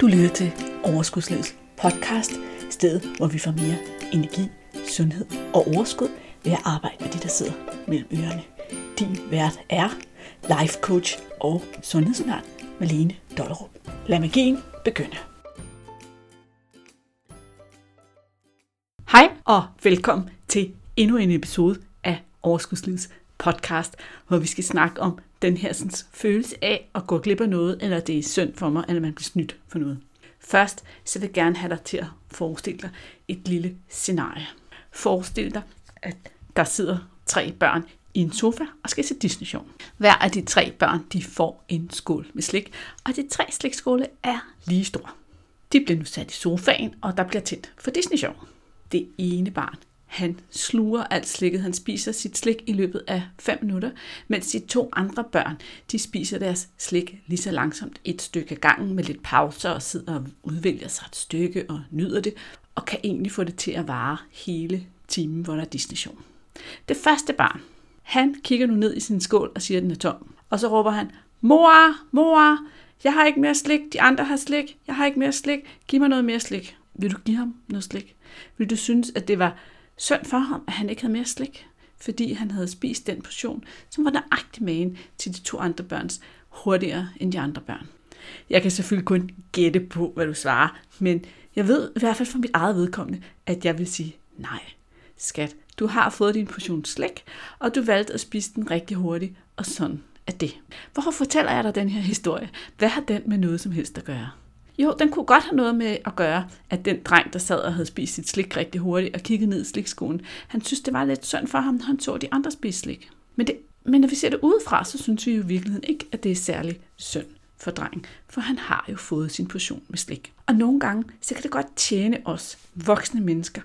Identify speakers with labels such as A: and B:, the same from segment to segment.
A: Du lytter til Overskudslivets podcast, stedet hvor vi får mere energi, sundhed og overskud ved at arbejde med de, der sidder mellem ørerne. Din vært er life coach og sundhedsundern Malene Dollerup. Lad magien begynde. Hej og velkommen til endnu en episode af Overskudslivets podcast, hvor vi skal snakke om den her sådan, følelse af at gå glip af noget, eller det er synd for mig, eller man bliver snydt for noget. Først så vil jeg gerne have dig til at forestille dig et lille scenarie. Forestil dig, at der sidder tre børn i en sofa og skal se Disney-show. Hver af de tre børn de får en skål med slik, og de tre slikskåle er lige store. De bliver nu sat i sofaen, og der bliver tændt for Disney-show. Det ene barn han sluger alt slikket. Han spiser sit slik i løbet af 5 minutter, mens de to andre børn, de spiser deres slik lige så langsomt et stykke gangen med lidt pauser og sidder og udvælger sig et stykke og nyder det, og kan egentlig få det til at vare hele timen, hvor der er Disney Det første barn, han kigger nu ned i sin skål og siger, at den er tom. Og så råber han, mor, mor, jeg har ikke mere slik, de andre har slik, jeg har ikke mere slik, giv mig noget mere slik. Vil du give ham noget slik? Vil du synes, at det var synd for ham, at han ikke havde mere slik, fordi han havde spist den portion, som var nøjagtig magen til de to andre børns hurtigere end de andre børn. Jeg kan selvfølgelig kun gætte på, hvad du svarer, men jeg ved i hvert fald for mit eget vedkommende, at jeg vil sige nej. Skat, du har fået din portion slik, og du valgte at spise den rigtig hurtigt, og sådan er det. Hvorfor fortæller jeg dig den her historie? Hvad har den med noget som helst at gøre? Jo, den kunne godt have noget med at gøre, at den dreng, der sad og havde spist sit slik rigtig hurtigt og kiggede ned i slikskoen, han synes, det var lidt synd for ham, når han så de andre spise slik. Men, det, men når vi ser det udefra, så synes vi jo i virkeligheden ikke, at det er særlig synd for drengen, for han har jo fået sin portion med slik. Og nogle gange, så kan det godt tjene os voksne mennesker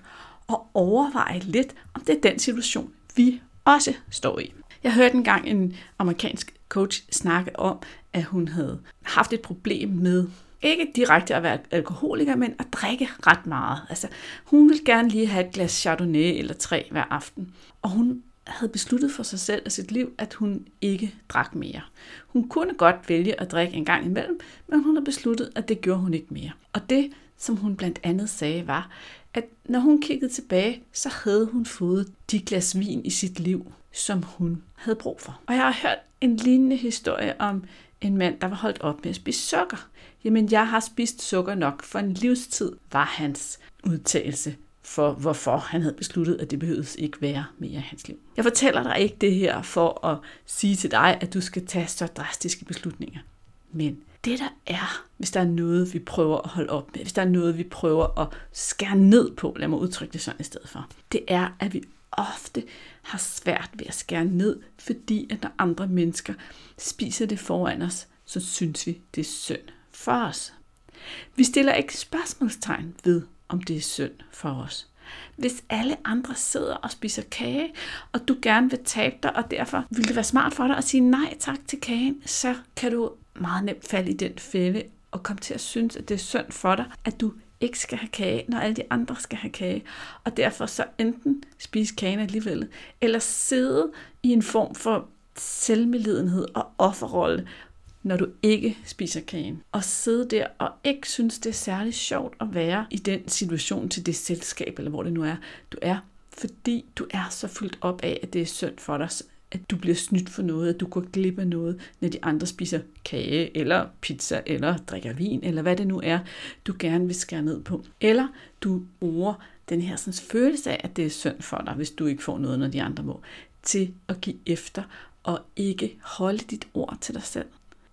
A: at overveje lidt, om det er den situation, vi også står i. Jeg hørte engang en amerikansk coach snakke om, at hun havde haft et problem med ikke direkte at være alkoholiker, men at drikke ret meget. Altså, hun ville gerne lige have et glas Chardonnay eller tre hver aften. Og hun havde besluttet for sig selv og sit liv, at hun ikke drak mere. Hun kunne godt vælge at drikke en gang imellem, men hun havde besluttet, at det gjorde hun ikke mere. Og det, som hun blandt andet sagde, var, at når hun kiggede tilbage, så havde hun fået de glas vin i sit liv, som hun havde brug for. Og jeg har hørt en lignende historie om en mand, der var holdt op med at spise sukker. Jamen, jeg har spist sukker nok for en livstid, var hans udtalelse for, hvorfor han havde besluttet, at det behøvede ikke være mere i hans liv. Jeg fortæller dig ikke det her for at sige til dig, at du skal tage så drastiske beslutninger. Men det der er, hvis der er noget, vi prøver at holde op med, hvis der er noget, vi prøver at skære ned på, lad mig udtrykke det sådan i stedet for, det er, at vi ofte har svært ved at skære ned, fordi at når andre mennesker spiser det foran os, så synes vi, det er synd for os. Vi stiller ikke spørgsmålstegn ved, om det er synd for os. Hvis alle andre sidder og spiser kage, og du gerne vil tabe dig, og derfor vil det være smart for dig at sige nej tak til kagen, så kan du meget nemt falde i den fælde og komme til at synes, at det er synd for dig, at du ikke skal have kage, når alle de andre skal have kage. Og derfor så enten spise kagen alligevel, eller sidde i en form for selvmedlidenhed og offerrolle, når du ikke spiser kagen. Og sidde der og ikke synes, det er særlig sjovt at være i den situation til det selskab, eller hvor det nu er, du er. Fordi du er så fyldt op af, at det er synd for dig, at du bliver snydt for noget, at du går glip af noget, når de andre spiser kage, eller pizza, eller drikker vin, eller hvad det nu er, du gerne vil skære ned på. Eller du bruger den her sådan, følelse af, at det er synd for dig, hvis du ikke får noget, når de andre må, til at give efter og ikke holde dit ord til dig selv.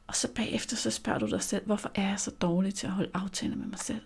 A: Og så bagefter så spørger du dig selv, hvorfor er jeg så dårlig til at holde aftaler med mig selv?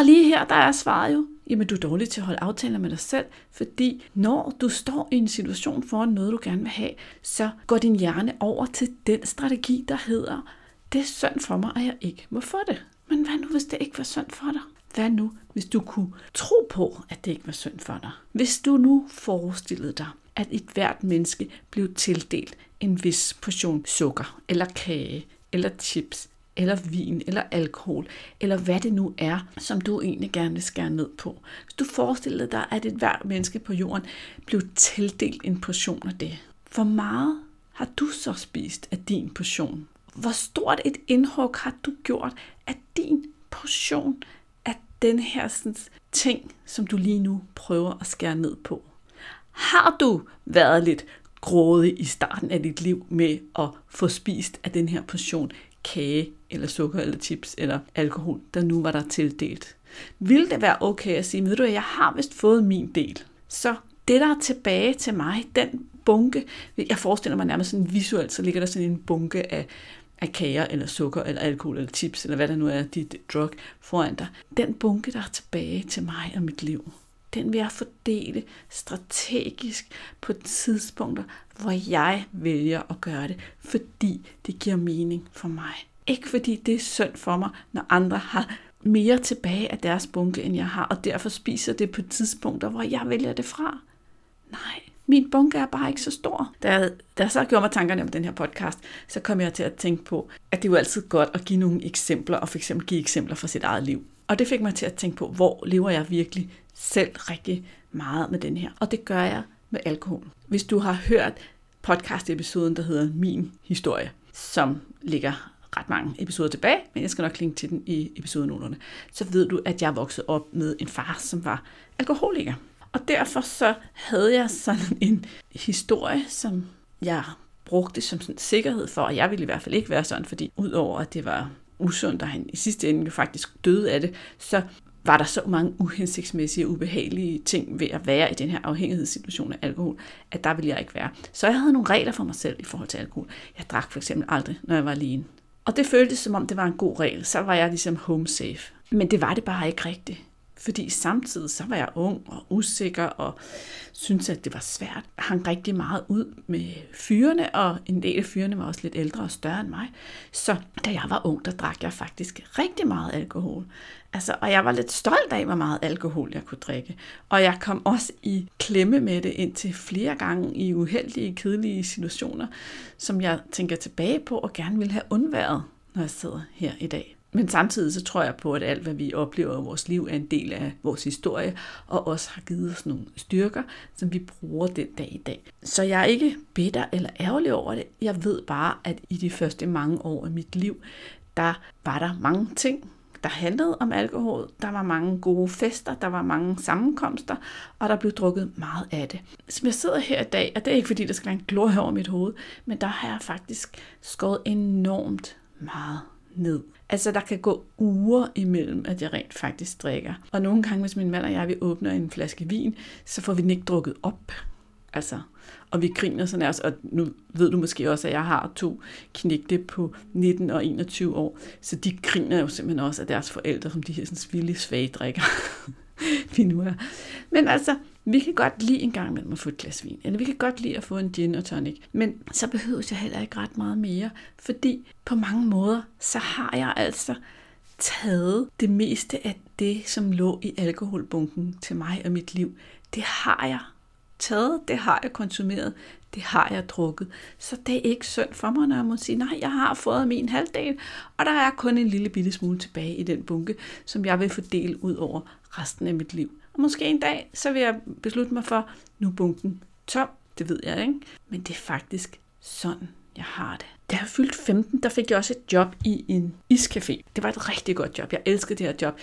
A: Og lige her, der er svaret jo, jamen du er dårlig til at holde aftaler med dig selv, fordi når du står i en situation foran noget, du gerne vil have, så går din hjerne over til den strategi, der hedder, det er synd for mig, at jeg ikke må få det. Men hvad nu, hvis det ikke var synd for dig? Hvad nu, hvis du kunne tro på, at det ikke var synd for dig? Hvis du nu forestillede dig, at et hvert menneske blev tildelt en vis portion sukker, eller kage, eller chips, eller vin, eller alkohol, eller hvad det nu er, som du egentlig gerne vil skære ned på. Hvis du forestiller dig, at et hvert menneske på jorden blev tildelt en portion af det, hvor meget har du så spist af din portion? Hvor stort et indhug har du gjort af din portion af den her sådan, ting, som du lige nu prøver at skære ned på. Har du været lidt grådig i starten af dit liv med at få spist af den her portion kage, eller sukker, eller chips, eller alkohol, der nu var der tildelt? Vil det være okay at sige, ved du, jeg har vist fået min del? Så det, der er tilbage til mig, den bunke, jeg forestiller mig nærmest sådan visuelt, så ligger der sådan en bunke af, af kager, eller sukker, eller alkohol, eller chips, eller hvad der nu er, dit drug foran dig. Den bunke, der er tilbage til mig og mit liv, den vil jeg fordele strategisk på tidspunkter, hvor jeg vælger at gøre det, fordi det giver mening for mig. Ikke fordi det er synd for mig, når andre har mere tilbage af deres bunke, end jeg har, og derfor spiser det på tidspunkter, hvor jeg vælger det fra. Nej, min bunke er bare ikke så stor. Da da jeg så gjorde mig tankerne om den her podcast, så kom jeg til at tænke på, at det er jo altid godt at give nogle eksempler, og for eksempel give eksempler fra sit eget liv. Og det fik mig til at tænke på, hvor lever jeg virkelig selv rigtig meget med den her. Og det gør jeg med alkohol. Hvis du har hørt podcast-episoden, der hedder Min Historie, som ligger ret mange episoder tilbage, men jeg skal nok linke til den i episodenoterne, så ved du, at jeg voksede op med en far, som var alkoholiker. Og derfor så havde jeg sådan en historie, som jeg brugte som sådan sikkerhed for, og jeg ville i hvert fald ikke være sådan, fordi udover at det var usundt, og han i sidste ende faktisk døde af det, så var der så mange uhensigtsmæssige og ubehagelige ting ved at være i den her afhængighedssituation af alkohol, at der ville jeg ikke være. Så jeg havde nogle regler for mig selv i forhold til alkohol. Jeg drak for eksempel aldrig, når jeg var alene. Og det føltes som om det var en god regel. Så var jeg ligesom home safe. Men det var det bare ikke rigtigt. Fordi samtidig så var jeg ung og usikker og syntes, at det var svært. Jeg hang rigtig meget ud med fyrene, og en del af fyrene var også lidt ældre og større end mig. Så da jeg var ung, der drak jeg faktisk rigtig meget alkohol. Altså, og jeg var lidt stolt af, hvor meget alkohol jeg kunne drikke. Og jeg kom også i klemme med det indtil flere gange i uheldige, kedelige situationer, som jeg tænker tilbage på og gerne vil have undværet, når jeg sidder her i dag. Men samtidig så tror jeg på, at alt, hvad vi oplever i vores liv, er en del af vores historie, og også har givet os nogle styrker, som vi bruger den dag i dag. Så jeg er ikke bitter eller ærgerlig over det. Jeg ved bare, at i de første mange år af mit liv, der var der mange ting, der handlede om alkohol. Der var mange gode fester, der var mange sammenkomster, og der blev drukket meget af det. Som jeg sidder her i dag, og det er ikke fordi, der skal være en glor over mit hoved, men der har jeg faktisk skåret enormt meget ned. Altså, der kan gå uger imellem, at jeg rent faktisk drikker. Og nogle gange, hvis min mand og jeg vi åbner en flaske vin, så får vi den ikke drukket op. Altså, og vi griner sådan os, og nu ved du måske også, at jeg har to knægte på 19 og 21 år, så de griner jo simpelthen også af deres forældre, som de her sådan vilde svage drikker, vi nu er. Men altså, vi kan godt lide en gang imellem at få et glas vin, eller vi kan godt lide at få en gin og tonic, men så behøver jeg heller ikke ret meget mere, fordi på mange måder, så har jeg altså taget det meste af det, som lå i alkoholbunken til mig og mit liv. Det har jeg taget, det har jeg konsumeret, det har jeg drukket. Så det er ikke synd for mig, når jeg må sige, nej, jeg har fået min halvdel, og der er kun en lille bitte smule tilbage i den bunke, som jeg vil fordele ud over resten af mit liv. Måske en dag, så vil jeg beslutte mig for, nu bunken tom, det ved jeg ikke, men det er faktisk sådan, jeg har det. Da jeg fyldte 15, der fik jeg også et job i en iscafé. Det var et rigtig godt job. Jeg elskede det her job.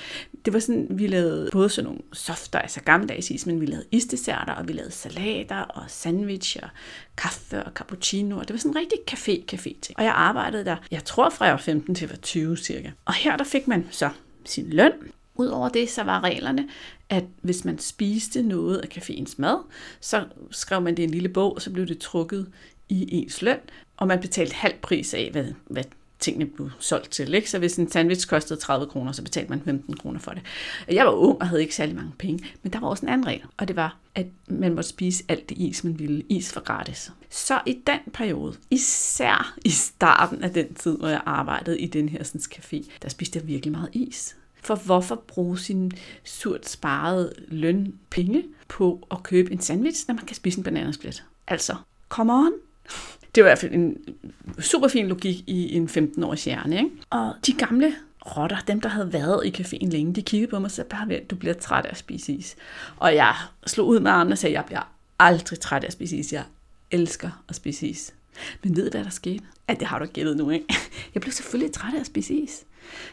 A: Det var sådan, vi lavede både sådan nogle soft altså gammeldags is, men vi lavede isdesserter, og vi lavede salater, og sandwich, og kaffe, og cappuccino. Og det var sådan en rigtig café-café ting. Og jeg arbejdede der, jeg tror fra jeg var 15 til jeg var 20 cirka. Og her der fik man så sin løn. Udover det, så var reglerne, at hvis man spiste noget af caféens mad, så skrev man det i en lille bog, og så blev det trukket i ens løn, og man betalte halv pris af, hvad, hvad tingene blev solgt til. Ikke? Så hvis en sandwich kostede 30 kroner, så betalte man 15 kroner for det. Jeg var ung og havde ikke særlig mange penge, men der var også en anden regel, og det var, at man måtte spise alt det is, man ville. Is for gratis. Så i den periode, især i starten af den tid, hvor jeg arbejdede i den her sådan, café, der spiste jeg virkelig meget is. For hvorfor bruge sin surt sparede lønpenge på at købe en sandwich, når man kan spise en bananasplit? Altså, come on! Det er i hvert fald en super fin logik i en 15-årig hjerne. Ikke? Og de gamle rotter, dem der havde været i caféen længe, de kiggede på mig og sagde, bare du bliver træt af at spise is. Og jeg slog ud med armene og sagde, jeg bliver aldrig træt af at spise is. Jeg elsker at spise is. Men ved du, hvad der skete? At det har du gættet nu, ikke? Jeg blev selvfølgelig træt af at spise is.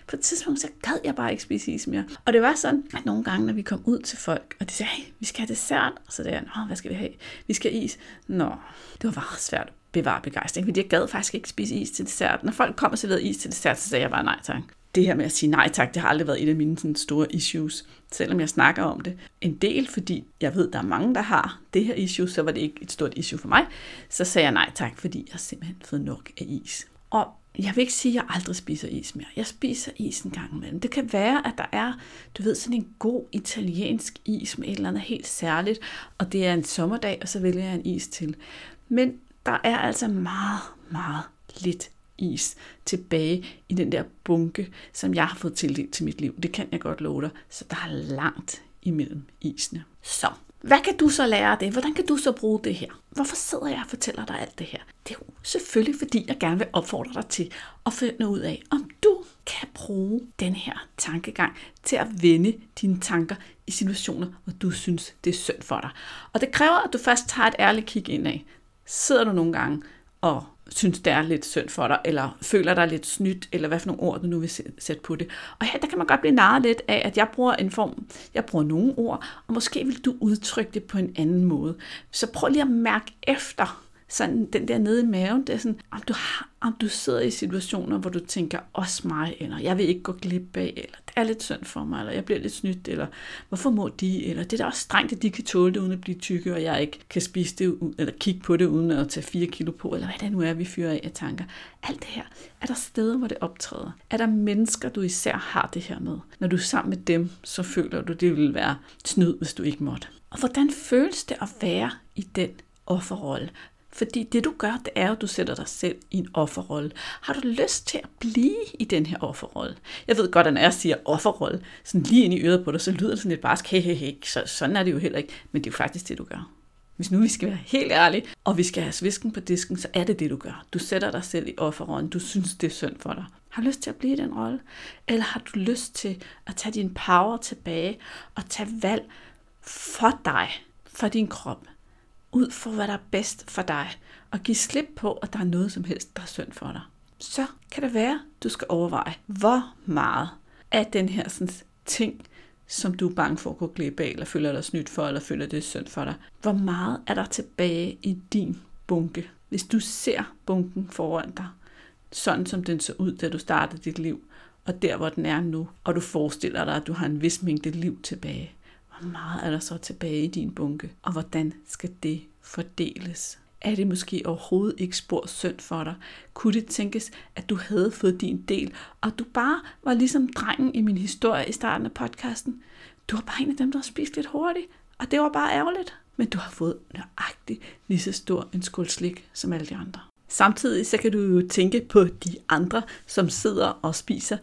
A: På et tidspunkt, så gad jeg bare ikke spise is mere. Og det var sådan, at nogle gange, når vi kom ud til folk, og de sagde, hey, vi skal have dessert. Og så der, Nå, hvad skal vi have? Vi skal have is. Nå, det var bare svært at bevare begejstring, fordi jeg gad faktisk ikke spise is til dessert. Når folk kom og serverede is til dessert, så sagde jeg bare nej tak det her med at sige nej tak, det har aldrig været et af mine sådan, store issues, selvom jeg snakker om det. En del, fordi jeg ved, der er mange, der har det her issue, så var det ikke et stort issue for mig. Så sagde jeg nej tak, fordi jeg har simpelthen fået nok af is. Og jeg vil ikke sige, at jeg aldrig spiser is mere. Jeg spiser is en gang imellem. Det kan være, at der er, du ved, sådan en god italiensk is med et eller andet helt særligt, og det er en sommerdag, og så vælger jeg en is til. Men der er altså meget, meget lidt is tilbage i den der bunke, som jeg har fået tildelt til mit liv. Det kan jeg godt love dig. Så der er langt imellem isene. Så, hvad kan du så lære af det? Hvordan kan du så bruge det her? Hvorfor sidder jeg og fortæller dig alt det her? Det er jo selvfølgelig, fordi jeg gerne vil opfordre dig til at finde ud af, om du kan bruge den her tankegang til at vende dine tanker i situationer, hvor du synes, det er synd for dig. Og det kræver, at du først tager et ærligt kig indad. Sidder du nogle gange og synes, det er lidt synd for dig, eller føler dig lidt snydt, eller hvad for nogle ord, du nu vil sætte på det. Og her, der kan man godt blive narret lidt af, at jeg bruger en form, jeg bruger nogle ord, og måske vil du udtrykke det på en anden måde. Så prøv lige at mærke efter, sådan den der nede i maven, det er sådan, om du, har, om du sidder i situationer, hvor du tænker, også mig, eller jeg vil ikke gå glip af, eller det er lidt synd for mig, eller jeg bliver lidt snydt, eller hvorfor må de, eller det er da også strengt, at de kan tåle det, uden at blive tykke, og jeg ikke kan spise det, eller kigge på det, uden at tage 4 kilo på, eller hvad det nu er, vi fyrer af af tanker. Alt det her, er der steder, hvor det optræder? Er der mennesker, du især har det her med? Når du er sammen med dem, så føler du, det vil være snyd, hvis du ikke måtte. Og hvordan føles det at være i den offerrolle? Fordi det du gør, det er jo, at du sætter dig selv i en offerrolle. Har du lyst til at blive i den her offerrolle? Jeg ved godt, at når jeg siger offerrolle, sådan lige ind i øret på dig, så lyder det sådan lidt barsk, hey, hey, hey. Så, sådan er det jo heller ikke. Men det er jo faktisk det, du gør. Hvis nu vi skal være helt ærlige, og vi skal have svisken på disken, så er det det, du gør. Du sætter dig selv i offerrollen. Du synes, det er synd for dig. Har du lyst til at blive i den rolle? Eller har du lyst til at tage din power tilbage og tage valg for dig, for din krop, ud for, hvad der er bedst for dig, og give slip på, at der er noget som helst, der er synd for dig. Så kan det være, du skal overveje, hvor meget af den her sådan, ting, som du er bange for at gå glip af, eller føler dig snydt for, eller føler det er synd for dig. Hvor meget er der tilbage i din bunke? Hvis du ser bunken foran dig, sådan som den så ud, da du startede dit liv, og der, hvor den er nu, og du forestiller dig, at du har en vis mængde liv tilbage, meget er der så tilbage i din bunke, og hvordan skal det fordeles? Er det måske overhovedet ikke spor synd for dig? Kunne det tænkes, at du havde fået din del, og du bare var ligesom drengen i min historie i starten af podcasten? Du var bare en af dem, der har spist lidt hurtigt, og det var bare ærgerligt. Men du har fået nøjagtigt lige så stor en skål slik som alle de andre. Samtidig så kan du jo tænke på de andre, som sidder og spiser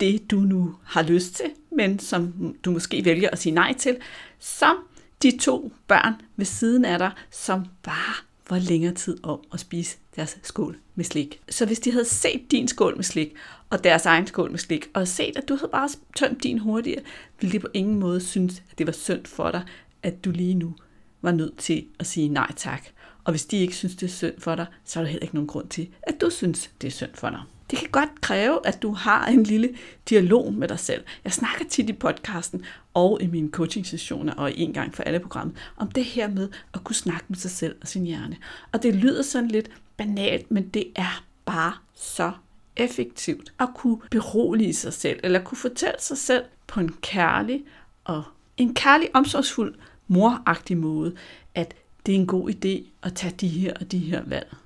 A: det, du nu har lyst til, men som du måske vælger at sige nej til, som de to børn ved siden af dig, som bare var længere tid om at spise deres skål med slik. Så hvis de havde set din skål med slik, og deres egen skål med slik, og set, at du havde bare tømt din hurtigere, ville de på ingen måde synes, at det var synd for dig, at du lige nu var nødt til at sige nej tak. Og hvis de ikke synes, det er synd for dig, så er der heller ikke nogen grund til, at du synes, det er synd for dig. Det kan godt kræve, at du har en lille dialog med dig selv. Jeg snakker tit i podcasten og i mine coaching-sessioner og en gang for alle programmet om det her med at kunne snakke med sig selv og sin hjerne. Og det lyder sådan lidt banalt, men det er bare så effektivt at kunne berolige sig selv, eller kunne fortælle sig selv på en kærlig og en kærlig, omsorgsfuld, moragtig måde, at det er en god idé at tage de her og de her valg.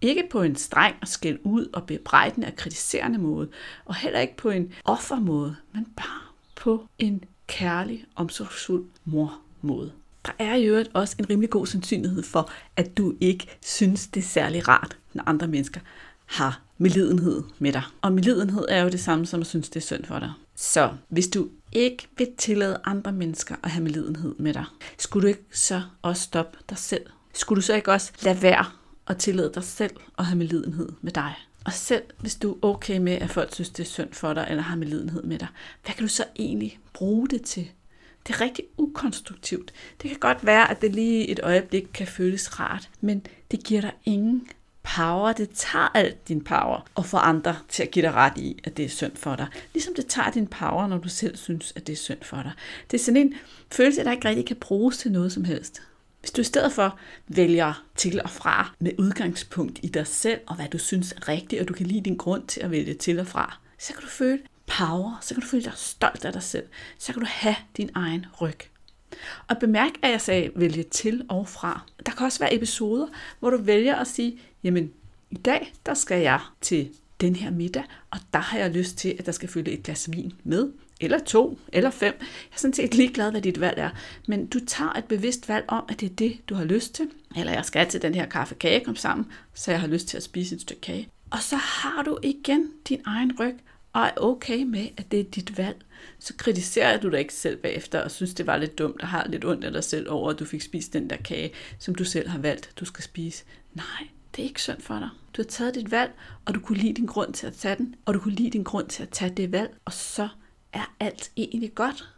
A: Ikke på en streng og skæld ud og bebrejdende og kritiserende måde, og heller ikke på en offermåde, men bare på en kærlig, omsorgsfuld mor-måde. Der er jo også en rimelig god sandsynlighed for, at du ikke synes, det er særlig rart, når andre mennesker har medlidenhed med dig. Og medlidenhed er jo det samme som at synes, det er synd for dig. Så hvis du ikke vil tillade andre mennesker at have medlidenhed med dig, skulle du ikke så også stoppe dig selv? Skulle du så ikke også lade være og tillade dig selv at have medlidenhed med dig. Og selv hvis du er okay med, at folk synes, det er synd for dig, eller har medlidenhed med dig, hvad kan du så egentlig bruge det til? Det er rigtig ukonstruktivt. Det kan godt være, at det lige et øjeblik kan føles rart, men det giver dig ingen power, det tager alt din power og får andre til at give dig ret i, at det er synd for dig. Ligesom det tager din power, når du selv synes, at det er synd for dig. Det er sådan en følelse, der ikke rigtig kan bruges til noget som helst. Hvis du i stedet for vælger til og fra med udgangspunkt i dig selv og hvad du synes er rigtigt, og du kan lide din grund til at vælge til og fra, så kan du føle power, så kan du føle dig stolt af dig selv, så kan du have din egen ryg. Og bemærk, at jeg sagde vælge til og fra. Der kan også være episoder, hvor du vælger at sige, jamen i dag, der skal jeg til den her middag, og der har jeg lyst til, at der skal følge et glas vin med, eller to, eller fem. Jeg er sådan set ligeglad, hvad dit valg er. Men du tager et bevidst valg om, at det er det, du har lyst til. Eller jeg skal til den her kaffe kage kom sammen, så jeg har lyst til at spise et stykke kage. Og så har du igen din egen ryg, og er okay med, at det er dit valg, så kritiserer du dig ikke selv bagefter, og synes, det var lidt dumt, og har lidt ondt af dig selv over, at du fik spist den der kage, som du selv har valgt, du skal spise. Nej, det er ikke synd for dig. Du har taget dit valg, og du kunne lide din grund til at tage den, og du kunne lide din grund til at tage det valg, og så er alt egentlig godt.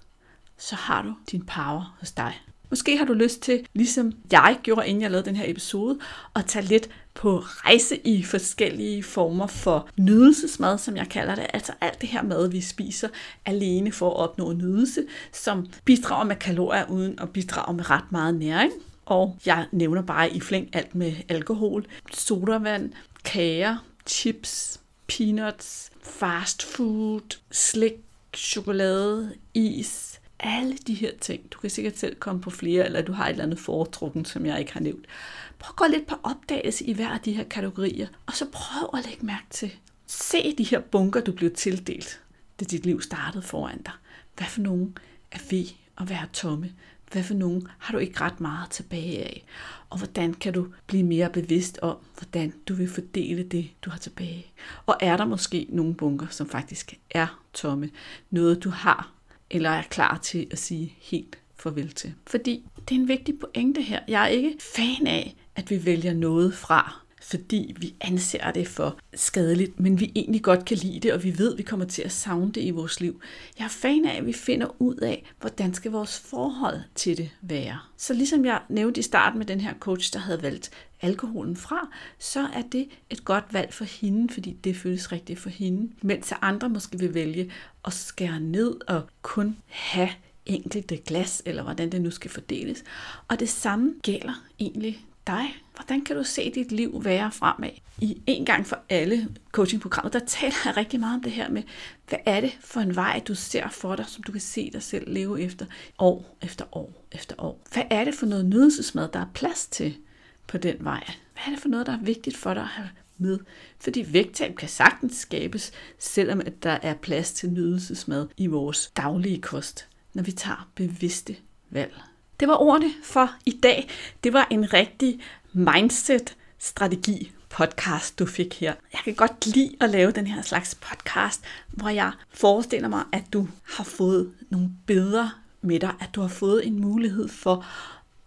A: Så har du din power hos dig. Måske har du lyst til, ligesom jeg gjorde, inden jeg lavede den her episode, at tage lidt på rejse i forskellige former for nydelsesmad, som jeg kalder det. Altså alt det her mad, vi spiser alene for at opnå nydelse, som bidrager med kalorier uden at bidrage med ret meget næring. Og jeg nævner bare i flæng alt med alkohol, sodavand, kager, chips, peanuts, fast food, slik, chokolade, is, alle de her ting. Du kan sikkert selv komme på flere, eller du har et eller andet foretrukken, som jeg ikke har nævnt. Prøv at gå lidt på opdagelse i hver af de her kategorier, og så prøv at lægge mærke til. Se de her bunker, du blev tildelt, da dit liv startede foran dig. Hvad for nogen er ved at være tomme? Hvad for nogen har du ikke ret meget tilbage af? Og hvordan kan du blive mere bevidst om, hvordan du vil fordele det, du har tilbage? Og er der måske nogle bunker, som faktisk er tomme? Noget, du har eller er klar til at sige helt farvel til. Fordi det er en vigtig pointe her. Jeg er ikke fan af, at vi vælger noget fra, fordi vi anser det for skadeligt, men vi egentlig godt kan lide det, og vi ved, at vi kommer til at savne det i vores liv. Jeg er fan af, at vi finder ud af, hvordan skal vores forhold til det være. Så ligesom jeg nævnte i starten med den her coach, der havde valgt alkoholen fra, så er det et godt valg for hende, fordi det føles rigtigt for hende. Mens andre måske vil vælge at skære ned og kun have enkelte glas, eller hvordan det nu skal fordeles. Og det samme gælder egentlig dig. Hvordan kan du se dit liv være fremad? I en gang for alle coachingprogrammer, der taler jeg rigtig meget om det her med, hvad er det for en vej, du ser for dig, som du kan se dig selv leve efter år efter år efter år? Hvad er det for noget nydelsesmad, der er plads til på den vej? Hvad er det for noget, der er vigtigt for dig at have med? Fordi vægttab kan sagtens skabes, selvom at der er plads til nydelsesmad i vores daglige kost, når vi tager bevidste valg. Det var ordene for i dag. Det var en rigtig mindset-strategi podcast, du fik her. Jeg kan godt lide at lave den her slags podcast, hvor jeg forestiller mig, at du har fået nogle bedre med dig, at du har fået en mulighed for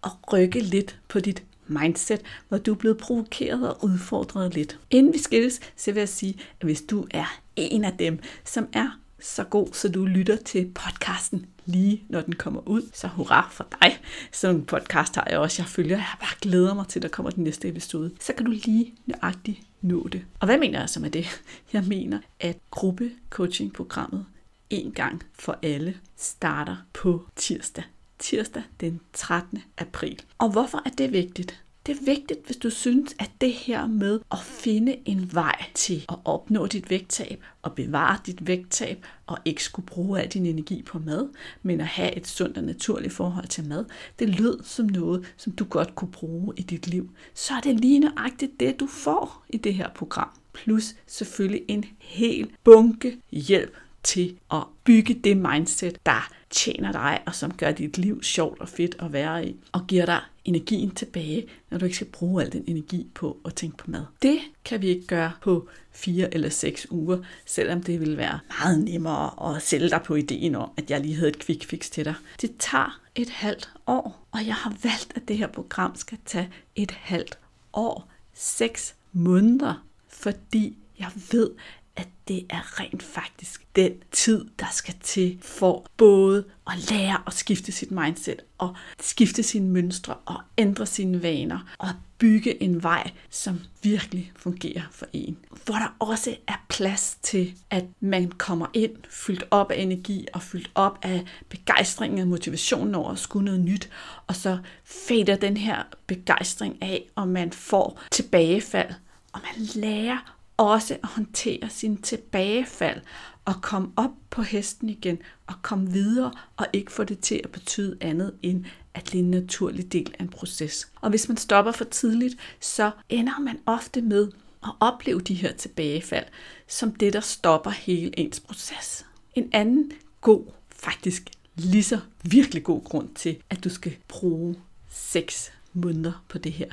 A: at rykke lidt på dit mindset, hvor du er blevet provokeret og udfordret lidt. Inden vi skilles, så vil jeg sige, at hvis du er en af dem, som er så god, så du lytter til podcasten lige når den kommer ud. Så hurra for dig. Sådan en podcast har jeg også, jeg følger. Jeg bare glæder mig til, at der kommer den næste episode. Så kan du lige nøjagtigt nå det. Og hvad mener jeg så med det? Jeg mener, at gruppecoaching-programmet en gang for alle starter på tirsdag. Tirsdag den 13. april. Og hvorfor er det vigtigt? Det er vigtigt, hvis du synes, at det her med at finde en vej til at opnå dit vægttab og bevare dit vægttab og ikke skulle bruge al din energi på mad, men at have et sundt og naturligt forhold til mad, det lød som noget, som du godt kunne bruge i dit liv. Så er det lige nøjagtigt det, du får i det her program. Plus selvfølgelig en hel bunke hjælp til at bygge det mindset, der tjener dig, og som gør dit liv sjovt og fedt at være i, og giver dig energien tilbage, når du ikke skal bruge al den energi på at tænke på mad. Det kan vi ikke gøre på fire eller seks uger, selvom det ville være meget nemmere at sælge dig på ideen om, at jeg lige havde et quick fix til dig. Det tager et halvt år, og jeg har valgt, at det her program skal tage et halvt år, seks måneder, fordi jeg ved, at det er rent faktisk den tid, der skal til for både at lære at skifte sit mindset og skifte sine mønstre og ændre sine vaner og bygge en vej, som virkelig fungerer for en. Hvor der også er plads til, at man kommer ind fyldt op af energi og fyldt op af begejstring og motivation over at skulle noget nyt, og så fader den her begejstring af, og man får tilbagefald, og man lærer også at håndtere sin tilbagefald og komme op på hesten igen og komme videre og ikke få det til at betyde andet end, at det er en naturlig del af en proces. Og hvis man stopper for tidligt, så ender man ofte med at opleve de her tilbagefald som det, der stopper hele ens proces. En anden god, faktisk lige så virkelig god grund til, at du skal bruge 6 måneder på det her,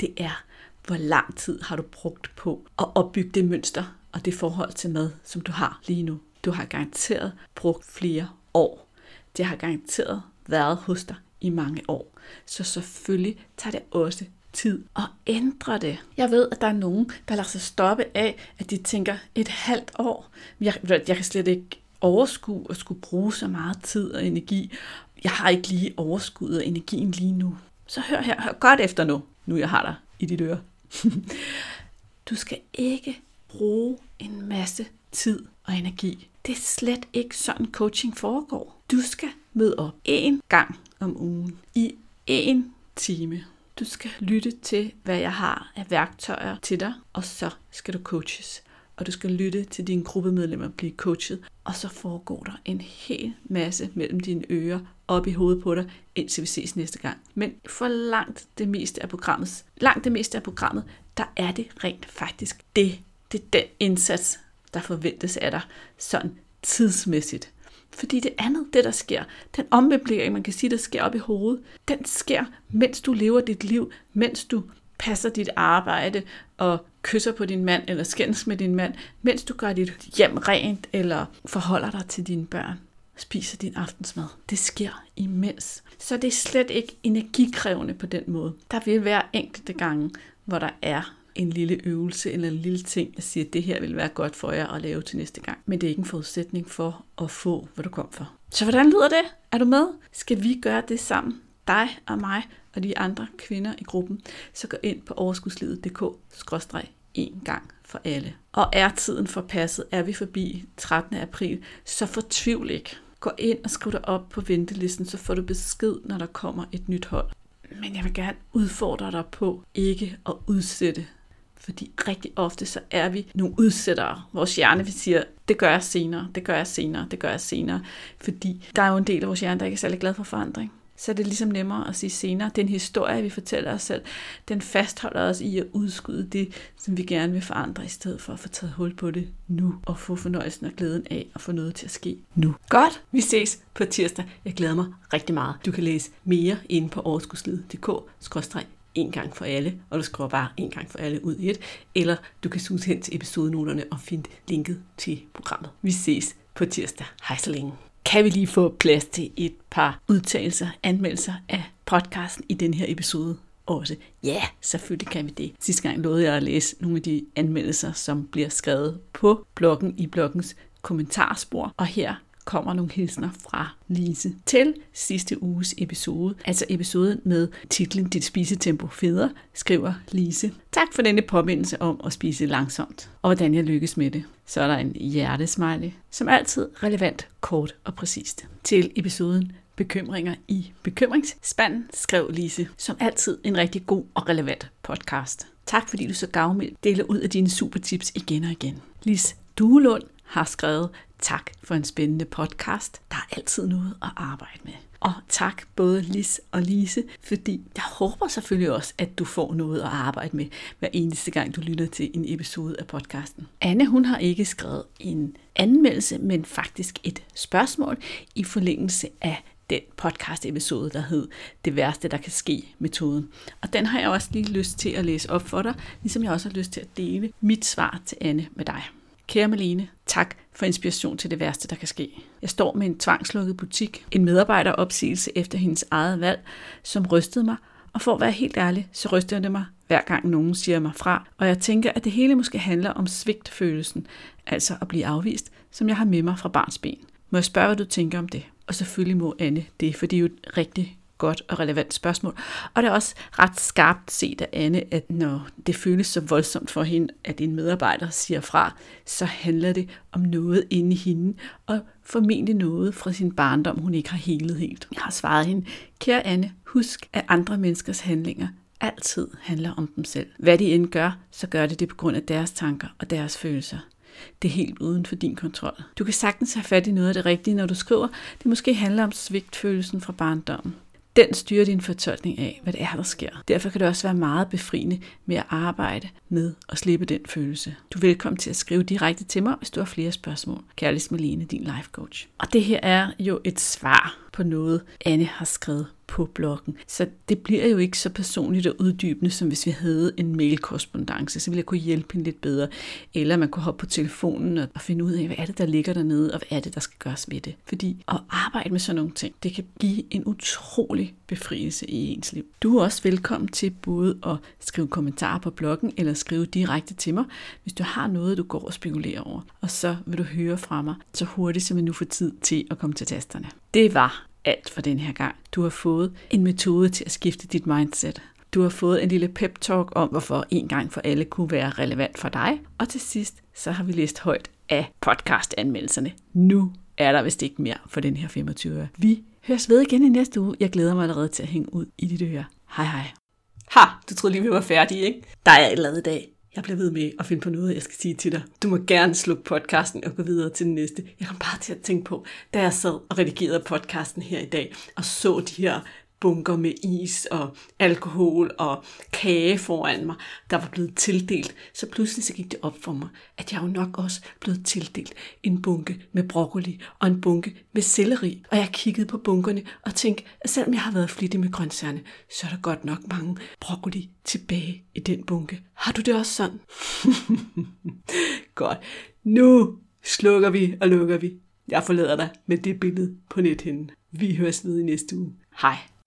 A: det er, hvor lang tid har du brugt på at opbygge det mønster og det forhold til mad, som du har lige nu. Du har garanteret brugt flere år. Det har garanteret været hos dig i mange år. Så selvfølgelig tager det også tid at ændre det. Jeg ved, at der er nogen, der lader sig stoppe af, at de tænker et halvt år. Jeg, jeg kan slet ikke overskue at skulle bruge så meget tid og energi. Jeg har ikke lige overskud og energien lige nu. Så hør her, hør godt efter nu, nu jeg har dig i dit øre. du skal ikke bruge en masse tid og energi. Det er slet ikke sådan coaching foregår. Du skal møde op én gang om ugen i én time. Du skal lytte til, hvad jeg har af værktøjer til dig, og så skal du coaches. Og du skal lytte til dine gruppemedlemmer blive coachet, og så foregår der en hel masse mellem dine ører op i hovedet på dig, indtil vi ses næste gang. Men for langt det meste af programmet, langt det meste af programmet, der er det rent faktisk det, det er den indsats, der forventes af dig, sådan tidsmæssigt. Fordi det andet, det der sker, den ommøblering, man kan sige, der sker op i hovedet, den sker, mens du lever dit liv, mens du passer dit arbejde og kysser på din mand eller skændes med din mand, mens du gør dit hjem rent eller forholder dig til dine børn spiser din aftensmad. Det sker imens. Så det er slet ikke energikrævende på den måde. Der vil være enkelte gange, hvor der er en lille øvelse eller en lille ting, jeg siger, at det her vil være godt for jer at lave til næste gang. Men det er ikke en forudsætning for at få, hvad du kom for. Så hvordan lyder det? Er du med? Skal vi gøre det sammen? Dig og mig og de andre kvinder i gruppen, så gå ind på overskudslivet.dk-en gang for alle. Og er tiden for passet, er vi forbi 13. april, så fortvivl ikke. Gå ind og skriv dig op på ventelisten, så får du besked, når der kommer et nyt hold. Men jeg vil gerne udfordre dig på ikke at udsætte fordi rigtig ofte så er vi nogle udsættere. Vores hjerne vi siger, det gør jeg senere, det gør jeg senere, det gør jeg senere. Fordi der er jo en del af vores hjerne, der ikke er særlig glad for forandring så er det ligesom nemmere at sige senere. Den historie, vi fortæller os selv, den fastholder os i at udskyde det, som vi gerne vil forandre, i stedet for at få taget hul på det nu, og få fornøjelsen og glæden af at få noget til at ske nu. Godt, vi ses på tirsdag. Jeg glæder mig rigtig meget. Du kan læse mere inde på overskudslivet.dk en gang for alle, og du skriver bare en gang for alle ud i et, eller du kan suge hen til episodenoterne og finde linket til programmet. Vi ses på tirsdag. Hej så længe kan vi lige få plads til et par udtalelser, anmeldelser af podcasten i den her episode også? Ja, selvfølgelig kan vi det. Sidste gang lovede jeg at læse nogle af de anmeldelser, som bliver skrevet på bloggen i bloggens kommentarspor, og her kommer nogle hilsner fra Lise til sidste uges episode, altså episoden med titlen Dit spisetempo federe, skriver Lise. Tak for denne påmindelse om at spise langsomt, og hvordan jeg lykkes med det. Så er der en hjertesmiley, som altid relevant, kort og præcist. Til episoden Bekymringer i bekymringsspanden, skrev Lise, som altid en rigtig god og relevant podcast. Tak fordi du så gavmildt deler ud af dine supertips igen og igen. Lis Duelund har skrevet, Tak for en spændende podcast. Der er altid noget at arbejde med. Og tak både Lis og Lise, fordi jeg håber selvfølgelig også, at du får noget at arbejde med hver eneste gang, du lytter til en episode af podcasten. Anne, hun har ikke skrevet en anmeldelse, men faktisk et spørgsmål i forlængelse af den podcast-episode, der hed Det værste, der kan ske metoden. Og den har jeg også lige lyst til at læse op for dig, ligesom jeg også har lyst til at dele mit svar til Anne med dig. Kære Malene, tak for inspiration til det værste, der kan ske. Jeg står med en tvangslukket butik, en medarbejderopsigelse efter hendes eget valg, som rystede mig, og for at være helt ærlig, så rystede det mig hver gang nogen siger mig fra, og jeg tænker, at det hele måske handler om svigtfølelsen, altså at blive afvist, som jeg har med mig fra barns ben. Må jeg spørge, hvad du tænker om det? Og selvfølgelig må Anne det, for det er jo et rigtig godt og relevant spørgsmål. Og det er også ret skarpt set af Anne, at når det føles så voldsomt for hende, at en medarbejder siger fra, så handler det om noget inde i hende, og formentlig noget fra sin barndom, hun ikke har helet helt. Jeg har svaret hende, kære Anne, husk, at andre menneskers handlinger altid handler om dem selv. Hvad de end gør, så gør det det på grund af deres tanker og deres følelser. Det er helt uden for din kontrol. Du kan sagtens have fat i noget af det rigtige, når du skriver. Det måske handler om svigtfølelsen fra barndommen. Den styrer din fortolkning af, hvad det er, der sker. Derfor kan det også være meget befriende med at arbejde med at slippe den følelse. Du er velkommen til at skrive direkte til mig, hvis du har flere spørgsmål. Kærligst Malene, din life coach. Og det her er jo et svar på noget, Anne har skrevet på bloggen. Så det bliver jo ikke så personligt og uddybende, som hvis vi havde en mailkorrespondence. Så ville jeg kunne hjælpe hende lidt bedre. Eller man kunne hoppe på telefonen og finde ud af, hvad er det, der ligger dernede, og hvad er det, der skal gøres ved det. Fordi at arbejde med sådan nogle ting, det kan give en utrolig befrielse i ens liv. Du er også velkommen til både at skrive kommentarer på bloggen, eller skrive direkte til mig, hvis du har noget, du går og spekulerer over. Og så vil du høre fra mig så hurtigt, som jeg nu får tid til at komme til tasterne. Det var alt for den her gang. Du har fået en metode til at skifte dit mindset. Du har fået en lille pep talk om, hvorfor en gang for alle kunne være relevant for dig. Og til sidst, så har vi læst højt af podcast-anmeldelserne. Nu er der vist ikke mere for den her 25 Vi høres ved igen i næste uge. Jeg glæder mig allerede til at hænge ud i dit øre. Hej hej. Ha, du troede lige, vi var færdige, ikke? Der er et eller andet dag. Jeg bliver ved med at finde på noget, jeg skal sige til dig. Du må gerne slukke podcasten og gå videre til den næste. Jeg kom bare til at tænke på, da jeg sad og redigerede podcasten her i dag, og så de her bunker med is og alkohol og kage foran mig, der var blevet tildelt. Så pludselig så gik det op for mig, at jeg jo nok også blevet tildelt en bunke med broccoli og en bunke med selleri. Og jeg kiggede på bunkerne og tænkte, at selvom jeg har været flittig med grøntsagerne, så er der godt nok mange broccoli tilbage i den bunke. Har du det også sådan? godt. Nu slukker vi og lukker vi. Jeg forlader dig med det billede på nethinden. Vi høres ved i næste uge. Hej.